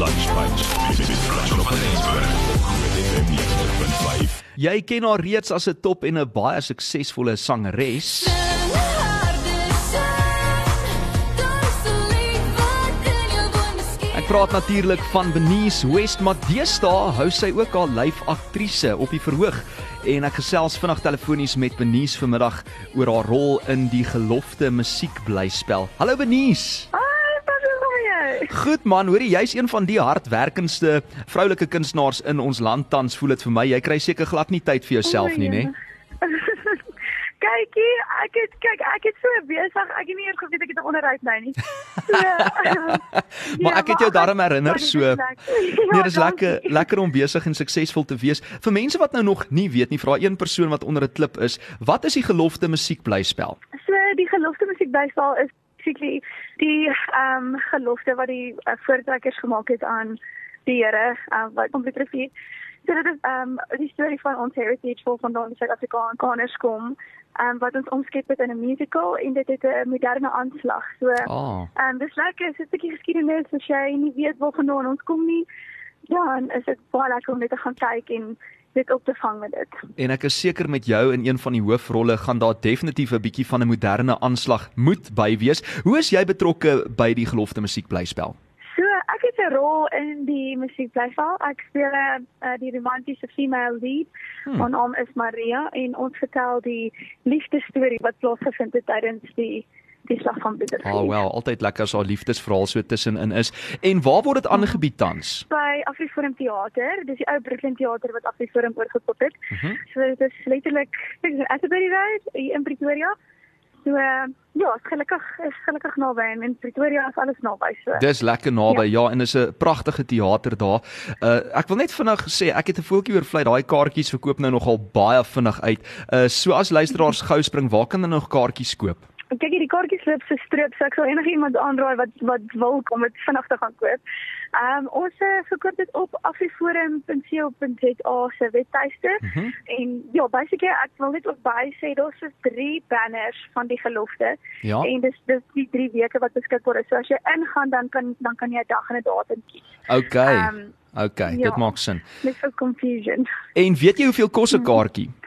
Lunch Punch met Rachel van Rensburg. Jy ken haar reeds as 'n top en 'n baie suksesvolle sangeres. Ek praat natuurlik van Benice West, maar deesdae hou sy ook haar lyf aktrise op die verhoog en ek gesels vinnig telefonies met Benice vanmiddag oor haar rol in die gelofte musiekblyspel. Hallo Benice. Goed man, hoorie jy's een van die hardwerkendste vroulike kunstenaars in ons land tans, voel dit vir my. Jy kry seker glad nie tyd vir jouself nie, né? Kykie, ek het kyk, ek het so besig, ek het nie eers geweet ek het 'n onderhoud nou nie. So, maar ek het jou daarom herinner so. Nee, dis lekker lekker om besig en suksesvol te wees. Vir mense wat nou nog nie weet nie, vra een persoon wat onder 'n klip is, wat is die gelofte musiekblyspel? So die gelofte musiekblyspel is basically die ehm um, gelofte wat die uh, voortrekkers gemaak het aan die Here uh, wat kom betref. So dit is ehm um, die storie van ons heritage vol van die Suid-Afrikaners kom um, wat ons omskep het in 'n musical en dit het 'n moderne aanslag. So ehm oh. um, dis lekker, dis 'n bietjie geskiedenis as jy nie weet waar vandaan ons kom nie. Ja, en is dit baie lekker om net te gaan kyk en dit op te vang met dit. En ek is seker met jou in een van die hoofrolle gaan daar definitief 'n bietjie van 'n moderne aanslag moet by wees. Hoe is jy betrokke by die gelofte musiekblyspel? So, ek het 'n rol in die musiekblyspel. Ek speel uh, die romantiese female lead. Hmm. My naam is Maria en ons vertel die liefdesstorie wat plaasgevind het tydens die die slag van Pieter. Ah, oh, wel, altyd lekker as haar liefdesverhaal so tussenin is. En waar word dit aangebied tans? By Afriforum Theater. Dis die ou Brooklyn Theater wat Afriforum oorgekop het. Mhm. -huh. So dit is letterlik, ek sê Asbury Road in Pretoria. So uh, ja, gelukkig is gelukkig naby en in Pretoria is alles naby so. Dis lekker naby. Ja, ja en is 'n pragtige teater daar. Uh ek wil net vinnig sê ek het 'n voeltjie oor vlei daai kaartjies verkoop nou nogal baie vinnig uit. Uh so as luisteraars gou spring, waar kan hulle nog kaartjies koop? Kyk hierdie kaartjies loop se streep, so ek sal enige iemand aanraai wat wat wil kom dit vinnig te gaan koop. Ehm um, ons uh, verkoop dit op afriforum.co.za se webtuiste mm -hmm. en ja, basically ek wil net ook by sê daar's so drie banners van die gelofte. Ja. En dis dis die drie weke wat beskikbaar is. So as jy ingaan dan kan dan kan jy 'n dag en 'n datum kies. Okay. Ehm um, Okay, ja, dit maak sin. Net vir confusion. En weet jy hoeveel kos 'n kaartjie? Hmm.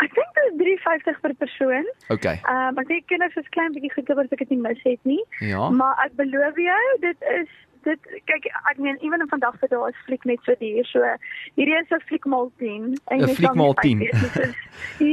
Ek dink dit is 350 per persoon. Okay. Ehm um, ek dink kinders is klein bietjie goedkoper as ek dit nie mis het nie. Ja. Maar ek beloof jou, dit is dit kyk ek meen ewen vandag vir daar is fliek net so duur. So hierdie is 'n fliek maal 10 en fliek maal 10.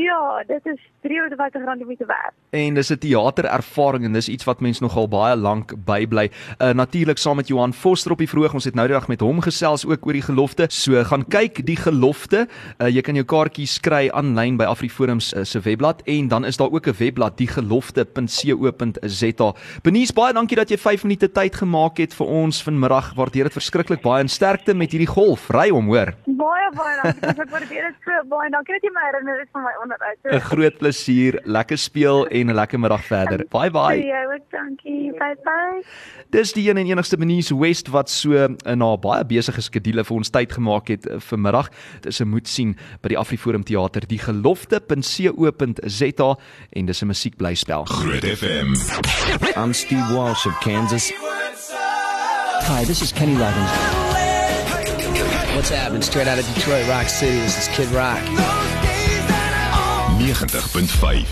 ja, dit is 350 rand om te werk. En dis 'n teaterervaring en dis iets wat mense nogal baie lank bybly. Uh natuurlik saam met Johan Foster op die vroeg. Ons het nou die dag met hom gesels ook oor die gelofte. So gaan kyk die gelofte. Uh jy kan jou kaartjies kry aanlyn by Afriforum uh, se webblad en dan is daar ook 'n webblad diegelofte.co.za. Benies baie dankie dat jy 5 minute tyd gemaak het vir ons vanmiddag. Waardeer dit verskriklik baie en sterkte met hierdie golf. Ry hom, hoor. Baie baie dankie. Ek waardeer dit so baie. Dankie dat jy my herinner het van my onderhoud. 'n Groot plesier lekker speel en 'n lekker middag verder. Bye bye. Ja, ook dankie. Bye bye. Dis die een en enigste Benice West wat so in haar baie besige skedule vir ons tyd gemaak het eh, vir middag. Dit is 'n moet sien by die Afriforum Theater, die gelofte.co.za en dis 'n musiekblyspel. Groot FM. I'm Steve Walsh of Kansas. Hi, this is Kenny Loggins. What's happening? Straight out of Detroit Rock City. This is Kid Rock. 90.5